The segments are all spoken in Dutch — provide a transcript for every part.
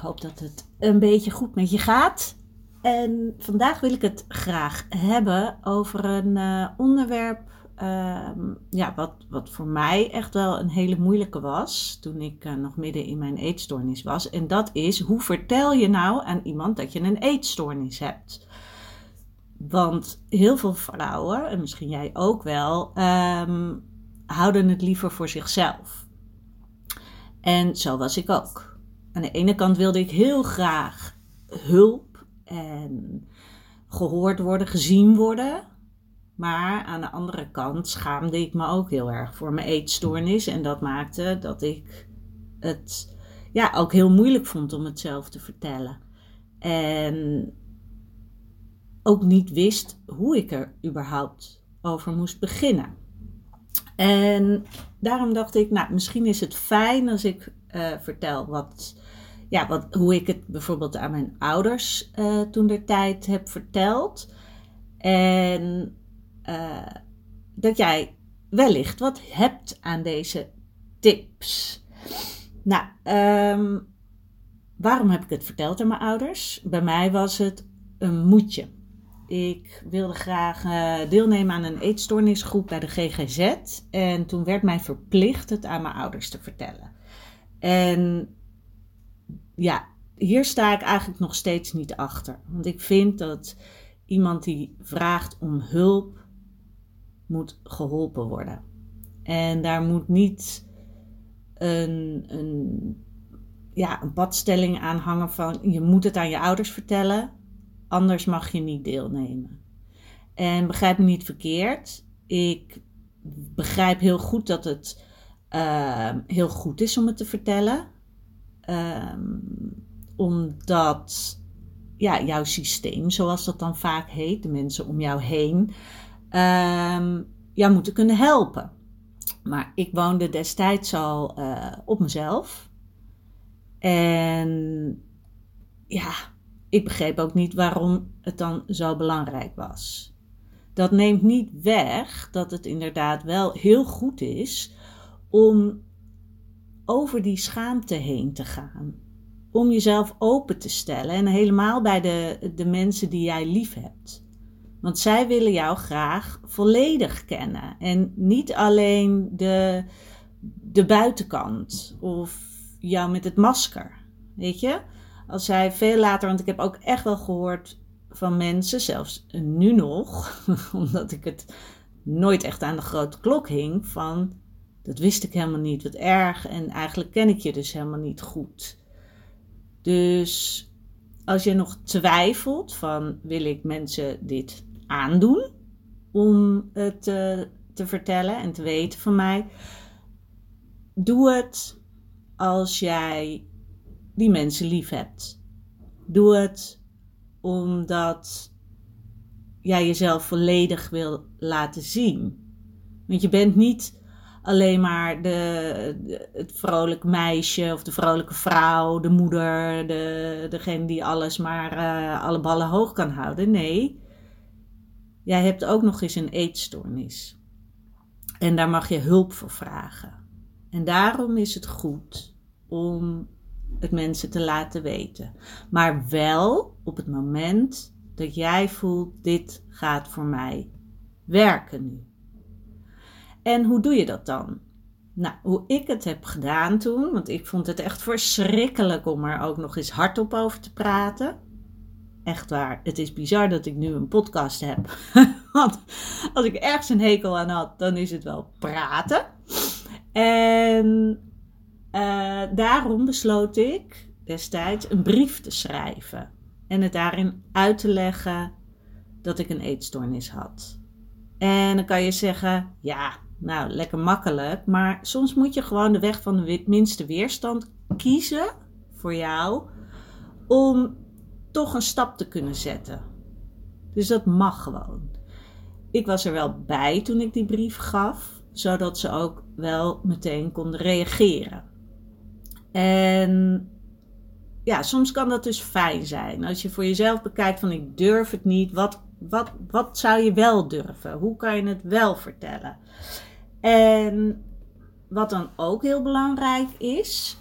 Ik hoop dat het een beetje goed met je gaat. En vandaag wil ik het graag hebben over een uh, onderwerp uh, ja, wat, wat voor mij echt wel een hele moeilijke was toen ik uh, nog midden in mijn eetstoornis was. En dat is, hoe vertel je nou aan iemand dat je een eetstoornis hebt? Want heel veel vrouwen, en misschien jij ook wel, um, houden het liever voor zichzelf. En zo was ik ook aan de ene kant wilde ik heel graag hulp en gehoord worden, gezien worden. Maar aan de andere kant schaamde ik me ook heel erg voor mijn eetstoornis. En dat maakte dat ik het ja, ook heel moeilijk vond om het zelf te vertellen. En ook niet wist hoe ik er überhaupt over moest beginnen. En daarom dacht ik, nou, misschien is het fijn als ik uh, vertel wat, ja, wat, hoe ik het bijvoorbeeld aan mijn ouders uh, toen der tijd heb verteld. En uh, dat jij wellicht wat hebt aan deze tips. Nou, um, waarom heb ik het verteld aan mijn ouders? Bij mij was het een moedje. Ik wilde graag deelnemen aan een eetstoornisgroep bij de GGZ. En toen werd mij verplicht het aan mijn ouders te vertellen. En ja, hier sta ik eigenlijk nog steeds niet achter. Want ik vind dat iemand die vraagt om hulp, moet geholpen worden. En daar moet niet een, een, ja, een padstelling aan hangen van je moet het aan je ouders vertellen, anders mag je niet deelnemen. En begrijp me niet verkeerd, ik begrijp heel goed dat het uh, heel goed is om het te vertellen. Um, omdat ja, jouw systeem, zoals dat dan vaak heet, de mensen om jou heen, um, jou moeten kunnen helpen. Maar ik woonde destijds al uh, op mezelf. En ja, ik begreep ook niet waarom het dan zo belangrijk was. Dat neemt niet weg dat het inderdaad wel heel goed is om over die schaamte heen te gaan. Om jezelf open te stellen en helemaal bij de, de mensen die jij lief hebt. Want zij willen jou graag volledig kennen en niet alleen de, de buitenkant of jou met het masker. Weet je? Als zij veel later, want ik heb ook echt wel gehoord van mensen, zelfs nu nog, omdat ik het nooit echt aan de grote klok hing, van dat wist ik helemaal niet. Wat erg. En eigenlijk ken ik je dus helemaal niet goed. Dus als je nog twijfelt van wil ik mensen dit aandoen om het te, te vertellen en te weten van mij, doe het als jij die mensen lief hebt. Doe het omdat jij jezelf volledig wil laten zien. Want je bent niet alleen maar de, het vrolijk meisje of de vrolijke vrouw, de moeder, de, degene die alles maar uh, alle ballen hoog kan houden. Nee, jij hebt ook nog eens een eetstoornis. En daar mag je hulp voor vragen. En daarom is het goed om het mensen te laten weten. Maar wel op het moment dat jij voelt: dit gaat voor mij werken nu. En hoe doe je dat dan? Nou, hoe ik het heb gedaan toen, want ik vond het echt verschrikkelijk om er ook nog eens hardop over te praten. Echt waar. Het is bizar dat ik nu een podcast heb. Want als ik ergens een hekel aan had, dan is het wel praten. En uh, daarom besloot ik destijds een brief te schrijven. En het daarin uit te leggen dat ik een eetstoornis had. En dan kan je zeggen, ja, nou, lekker makkelijk. Maar soms moet je gewoon de weg van de minste weerstand kiezen voor jou. Om toch een stap te kunnen zetten. Dus dat mag gewoon. Ik was er wel bij toen ik die brief gaf, zodat ze ook wel meteen konden reageren. En ja, soms kan dat dus fijn zijn. Als je voor jezelf bekijkt van ik durf het niet, wat, wat, wat zou je wel durven? Hoe kan je het wel vertellen? En wat dan ook heel belangrijk is,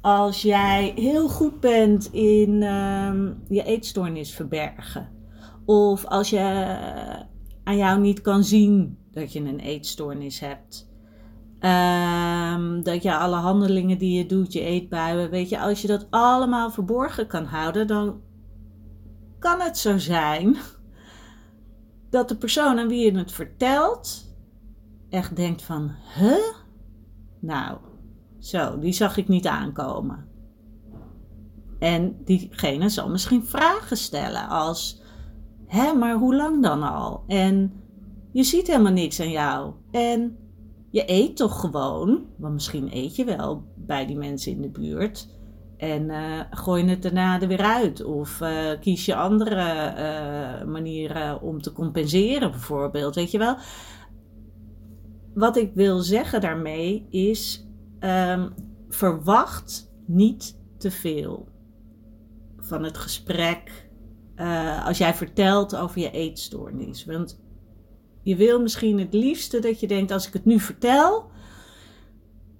als jij heel goed bent in um, je eetstoornis verbergen. Of als je aan jou niet kan zien dat je een eetstoornis hebt. Um, dat je alle handelingen die je doet, je eetbuien, weet je, als je dat allemaal verborgen kan houden, dan kan het zo zijn dat de persoon aan wie je het vertelt echt denkt van, huh? Nou, zo, die zag ik niet aankomen. En diegene zal misschien vragen stellen als: Hé, maar hoe lang dan al? En je ziet helemaal niks aan jou. En je eet toch gewoon, want misschien eet je wel bij die mensen in de buurt. En uh, gooi je het daarna er weer uit. Of uh, kies je andere uh, manieren om te compenseren, bijvoorbeeld. Weet je wel? Wat ik wil zeggen daarmee is um, verwacht niet te veel van het gesprek uh, als jij vertelt over je eetstoornis. Want je wil misschien het liefste dat je denkt: als ik het nu vertel,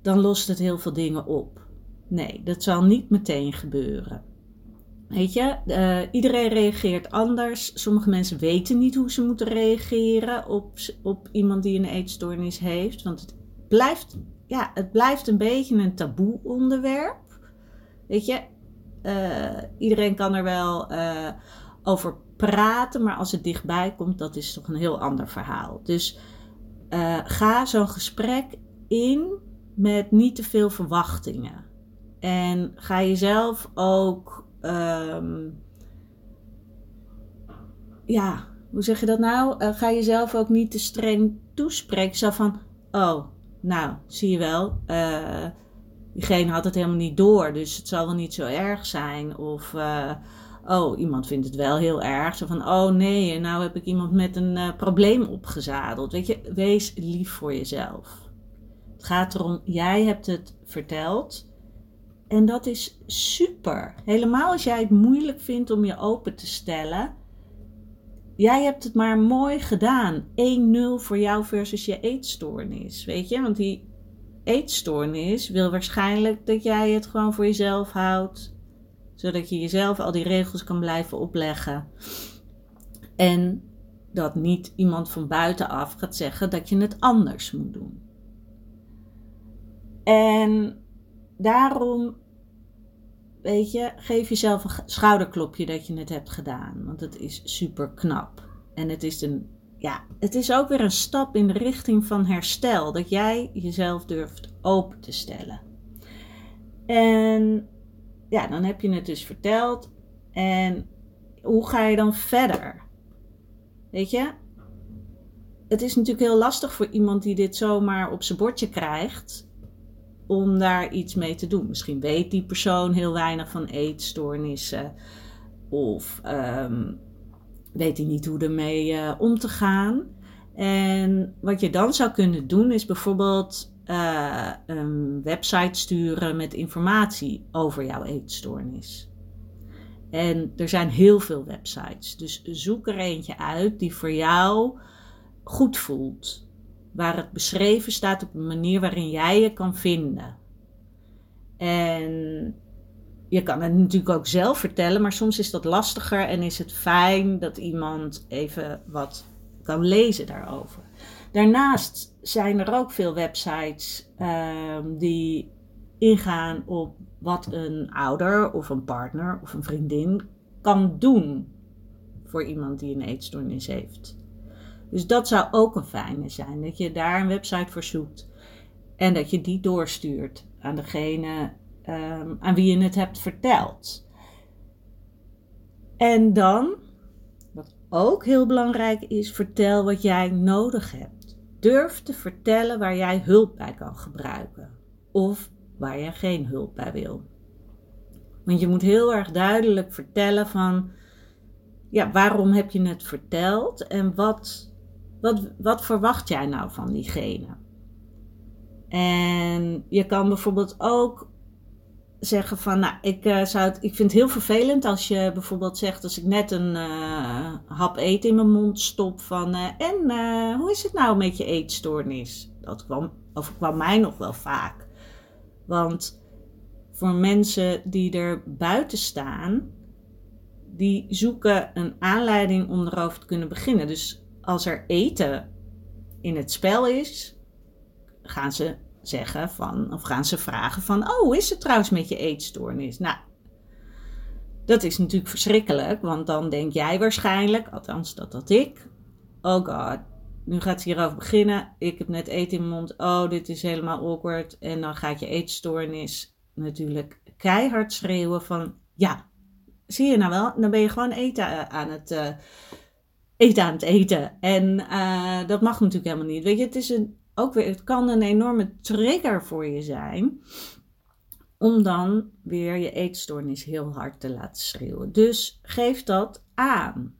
dan lost het heel veel dingen op. Nee, dat zal niet meteen gebeuren. Weet je, uh, iedereen reageert anders. Sommige mensen weten niet hoe ze moeten reageren op, op iemand die een eetstoornis heeft. Want het blijft ja, het blijft een beetje een taboe onderwerp. Weet je, uh, iedereen kan er wel uh, over praten, maar als het dichtbij komt, dat is toch een heel ander verhaal. Dus ga zo'n gesprek in met niet te veel verwachtingen. En ga jezelf ook, um, ja, hoe zeg je dat nou? ga jezelf ook niet te streng toespreken. Zo van, oh, nou, zie je wel, uh, diegene had het helemaal niet door, dus het zal wel niet zo erg zijn. Of, uh, oh, iemand vindt het wel heel erg. Zo van, oh nee, nou heb ik iemand met een uh, probleem opgezadeld. Weet je, wees lief voor jezelf. Het gaat erom, jij hebt het verteld. En dat is super. Helemaal als jij het moeilijk vindt om je open te stellen jij hebt het maar mooi gedaan. 1-0 voor jou versus je eetstoornis. Weet je, want die eetstoornis wil waarschijnlijk dat jij het gewoon voor jezelf houdt. Zodat je jezelf al die regels kan blijven opleggen. En dat niet iemand van buitenaf gaat zeggen dat je het anders moet doen. En daarom weet je, geef jezelf een schouderklopje dat je het hebt gedaan. Want het is super knap. En het is, een, ja, het is ook weer een stap in de richting van herstel. Dat jij jezelf durft open te stellen. En ja, dan heb je het dus verteld. En hoe ga je dan verder? Weet je? Het is natuurlijk heel lastig voor iemand die dit zomaar op zijn bordje krijgt om daar iets mee te doen. Misschien weet die persoon heel weinig van eetstoornissen. Of um, weet hij niet hoe ermee uh, om te gaan. En wat je dan zou kunnen doen is bijvoorbeeld uh, een website sturen met informatie over jouw eetstoornis. En er zijn heel veel websites. Dus zoek er eentje uit die voor jou goed voelt waar het beschreven staat op een manier waarin jij je kan vinden. En je kan het natuurlijk ook zelf vertellen, maar soms is dat lastiger en is het fijn dat iemand even wat kan lezen daarover. Daarnaast zijn er ook veel websites um, die ingaan op wat een ouder of een partner of een vriendin kan doen voor iemand die een eetstoornis heeft. Dus dat zou ook een fijne zijn, dat je daar een website voor zoekt en dat je die doorstuurt aan degene um, aan wie je het hebt verteld. En dan, wat ook heel belangrijk is, vertel wat jij nodig hebt. Durf te vertellen waar jij hulp bij kan gebruiken of waar je geen hulp bij wil. Want je moet heel erg duidelijk vertellen van, ja, waarom heb je het verteld en wat, wat, wat verwacht jij nou van diegene? En je kan bijvoorbeeld ook zeggen van, nou, ik, uh, zou het, ik vind het heel vervelend als je bijvoorbeeld zegt, als ik net een uh, hap eten in mijn mond stop van, uh, en hoe is het nou met je eetstoornis? Dat kwam, overkwam mij nog wel vaak. Want voor mensen die er buiten staan, die zoeken een aanleiding om erover te kunnen beginnen. Dus als er eten in het spel is, gaan ze zeggen van, of gaan ze vragen van, oh, hoe is het trouwens met je eetstoornis? Nou, dat is natuurlijk verschrikkelijk, want dan denk jij waarschijnlijk, althans dat had ik, oh god, nu gaat ze hierover beginnen. Ik heb net eten in mijn mond. Oh, dit is helemaal awkward. En dan gaat je eetstoornis natuurlijk keihard schreeuwen van... Ja, zie je nou wel? Dan ben je gewoon eten eh, aan het, uh, aan het eten. En uh, dat mag natuurlijk helemaal niet. Weet je, het, is een, ook weer, het kan een enorme trigger voor je zijn... om dan weer je eetstoornis heel hard te laten schreeuwen. Dus geef dat aan.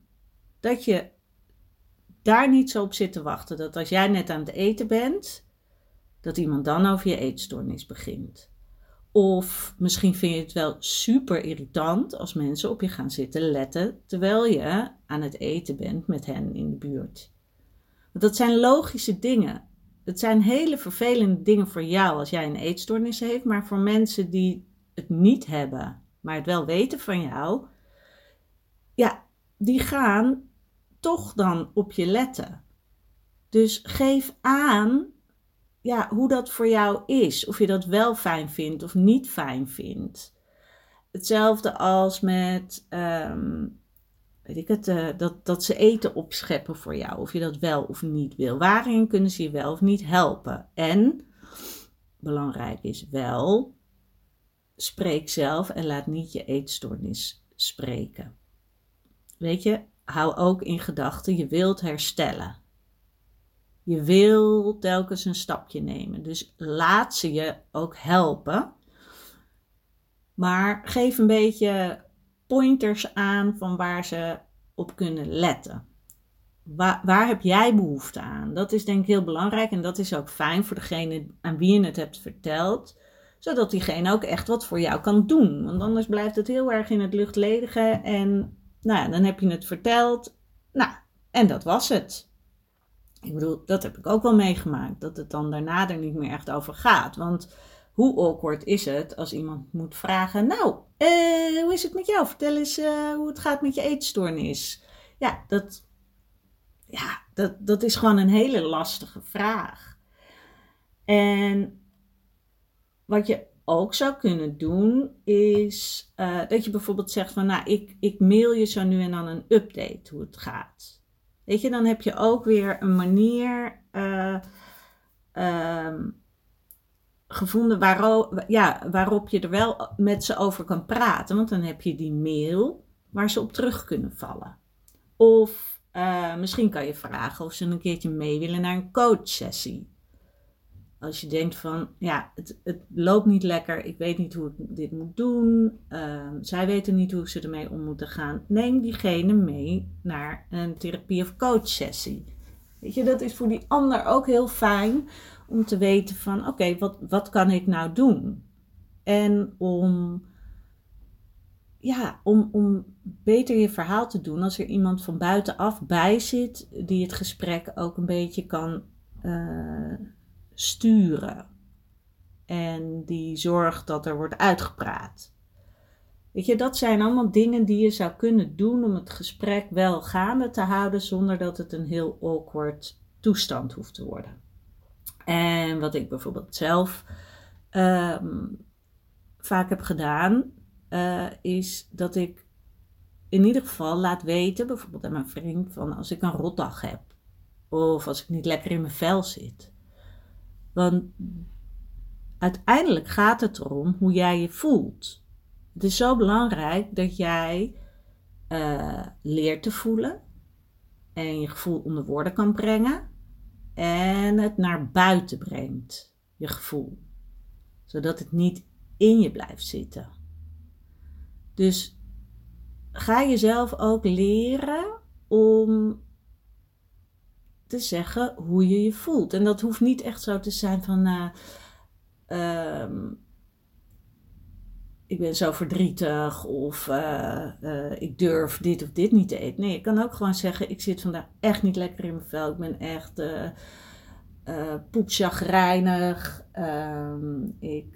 Dat je daar niet zo op zit te wachten. Dat als jij net aan het eten bent, dat iemand dan over je eetstoornis begint. Of misschien vind je het wel super irritant als mensen op je gaan zitten letten terwijl je aan het eten bent met hen in de buurt. Want dat zijn logische dingen. Het zijn hele vervelende dingen voor jou als jij een eetstoornis heeft, maar voor mensen die het niet hebben, maar het wel weten van jou, ja, die gaan toch dan op je letten. Dus geef aan ja, hoe dat voor jou is. Of je dat wel fijn vindt of niet fijn vindt. Hetzelfde als met, um, weet ik het, uh, dat, dat ze eten opscheppen voor jou. Of je dat wel of niet wil. Waarin kunnen ze je wel of niet helpen? En, belangrijk is wel, spreek zelf en laat niet je eetstoornis spreken. Weet je, hou ook in gedachten, je wilt herstellen. Je wil telkens een stapje nemen. Dus laat ze je ook helpen. Maar geef een beetje pointers aan van waar ze op kunnen letten. Waar, heb jij behoefte aan? Dat is denk ik heel belangrijk en dat is ook fijn voor degene aan wie je het hebt verteld, zodat diegene ook echt wat voor jou kan doen. Want anders blijft het heel erg in het luchtledige en nou ja, dan heb je het verteld. Nou, en dat was het. Ik bedoel, dat heb ik ook wel meegemaakt. Dat het dan daarna er niet meer echt over gaat. Want hoe awkward is het als iemand moet vragen: Nou, eh, hoe is het met jou? Vertel eens uh, hoe het gaat met je eetstoornis. Ja, dat, ja dat, dat is gewoon een hele lastige vraag. En wat je ook zou kunnen doen, is uh, dat je bijvoorbeeld zegt van, nou, ik, ik mail je zo nu en dan een update hoe het gaat. Weet je, dan heb je ook weer een manier uh, um, gevonden waarop, ja, waarop je er wel met ze over kan praten. Want dan heb je die mail waar ze op terug kunnen vallen. Of uh, misschien kan je vragen of ze een keertje mee willen naar een coachsessie. Als je denkt van, ja, het, het loopt niet lekker, ik weet niet hoe ik dit moet doen, uh, zij weten niet hoe ze ermee om moeten gaan, neem diegene mee naar een therapie- of coachsessie. Weet je, dat is voor die ander ook heel fijn om te weten van, oké, wat, wat kan ik nou doen? En om, ja, om, om beter je verhaal te doen als er iemand van buitenaf bij zit, die het gesprek ook een beetje kan... Uh, sturen. En die zorgt dat er wordt uitgepraat. Weet je, dat zijn allemaal dingen die je zou kunnen doen om het gesprek wel gaande te houden zonder dat het een heel awkward toestand hoeft te worden. En wat ik bijvoorbeeld zelf um, vaak heb gedaan, uh, is dat ik in ieder geval laat weten, bijvoorbeeld aan mijn vriend, van als ik een rotdag heb. Of als ik niet lekker in mijn vel zit. Want uiteindelijk gaat het erom hoe jij je voelt. Het is zo belangrijk dat jij uh, leert te voelen en je gevoel onder woorden kan brengen en het naar buiten brengt, je gevoel, zodat het niet in je blijft zitten. Dus ga jezelf ook leren om te zeggen hoe je je voelt. En dat hoeft niet echt zo te zijn van. Uh, ik ben zo verdrietig of uh, uh, ik durf dit of dit niet te eten. Nee, ik kan ook gewoon zeggen: ik zit vandaag echt niet lekker in mijn vel. Ik ben echt uh. Ehm, ik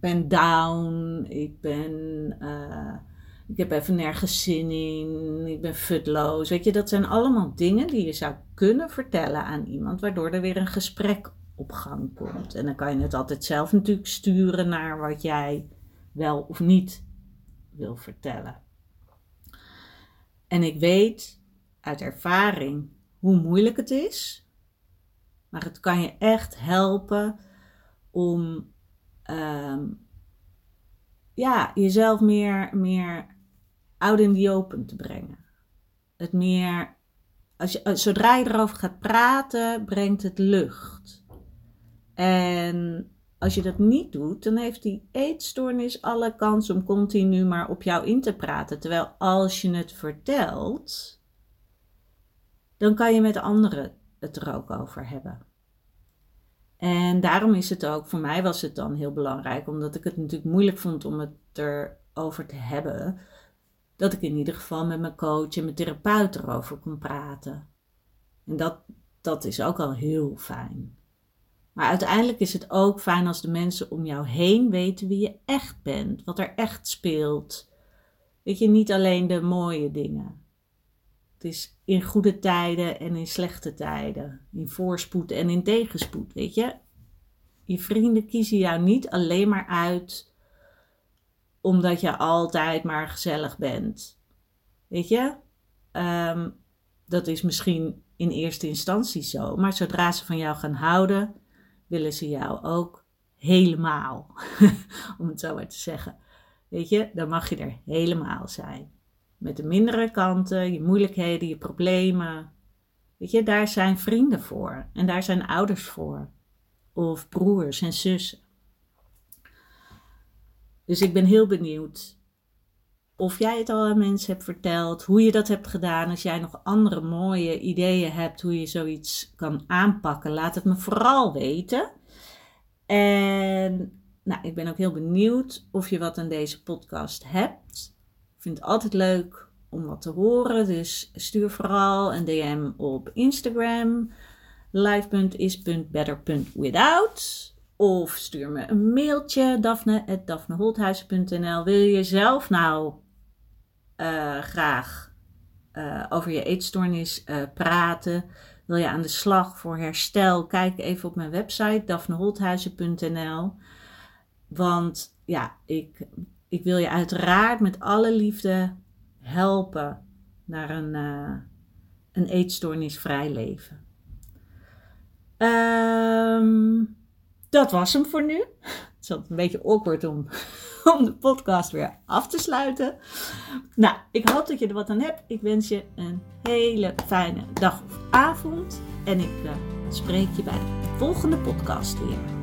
ben down. Ik ben. Ik heb even nergens zin in. Ik ben futloos. Weet je, dat zijn allemaal dingen die je zou kunnen vertellen aan iemand, waardoor er weer een gesprek op gang komt. En dan kan je het altijd zelf natuurlijk sturen naar wat jij wel of niet wil vertellen. En ik weet uit ervaring hoe moeilijk het is, maar het kan je echt helpen om ehm, ja, jezelf meer, meer out in the open te brengen. Het meer, als je, zodra je erover gaat praten, brengt het lucht. En als je dat niet doet, dan heeft die eetstoornis alle kans om continu maar op jou in te praten. Terwijl als je het vertelt, dan kan je met anderen het er ook over hebben. En daarom is het ook, voor mij was het dan heel belangrijk, omdat ik het natuurlijk moeilijk vond om het erover te hebben, dat ik in ieder geval met mijn coach en mijn therapeut erover kon praten. En dat, dat is ook al heel fijn. Maar uiteindelijk is het ook fijn als de mensen om jou heen weten wie je echt bent, wat er echt speelt. Weet je, niet alleen de mooie dingen. Het is in goede tijden en in slechte tijden, in voorspoed en in tegenspoed, weet je. Je vrienden kiezen jou niet alleen maar uit omdat je altijd maar gezellig bent. Weet je? Ehm, dat is misschien in eerste instantie zo, maar zodra ze van jou gaan houden, willen ze jou ook helemaal. Om het zo maar te zeggen. Weet je, dan mag je er helemaal zijn. Met de mindere kanten, je moeilijkheden, je problemen. Weet je, daar zijn vrienden voor. En daar zijn ouders voor. Of broers en zussen. Dus ik ben heel benieuwd of jij het al aan mensen hebt verteld, hoe je dat hebt gedaan. Als jij nog andere mooie ideeën hebt hoe je zoiets kan aanpakken, laat het me vooral weten. En nou, ik ben ook heel benieuwd of je wat aan deze podcast hebt. Ik vind het altijd leuk om wat te horen, dus stuur vooral een DM op Instagram live.is.better.without of stuur me een mailtje daphne.daphneholthuizen.nl Wil je zelf nou uh, graag uh, over je eetstoornis uh, praten? Wil je aan de slag voor herstel? Kijk even op mijn website daphneholthuizen.nl Want ja, ik, ik wil je uiteraard met alle liefde helpen naar een, een eetstoornisvrij leven. Um, dat was hem voor nu. Het is een beetje awkward om, om de podcast weer af te sluiten. Nou, ik hoop dat je er wat aan hebt. Ik wens je een hele fijne dag of avond. En ik uh, spreek je bij de volgende podcast weer.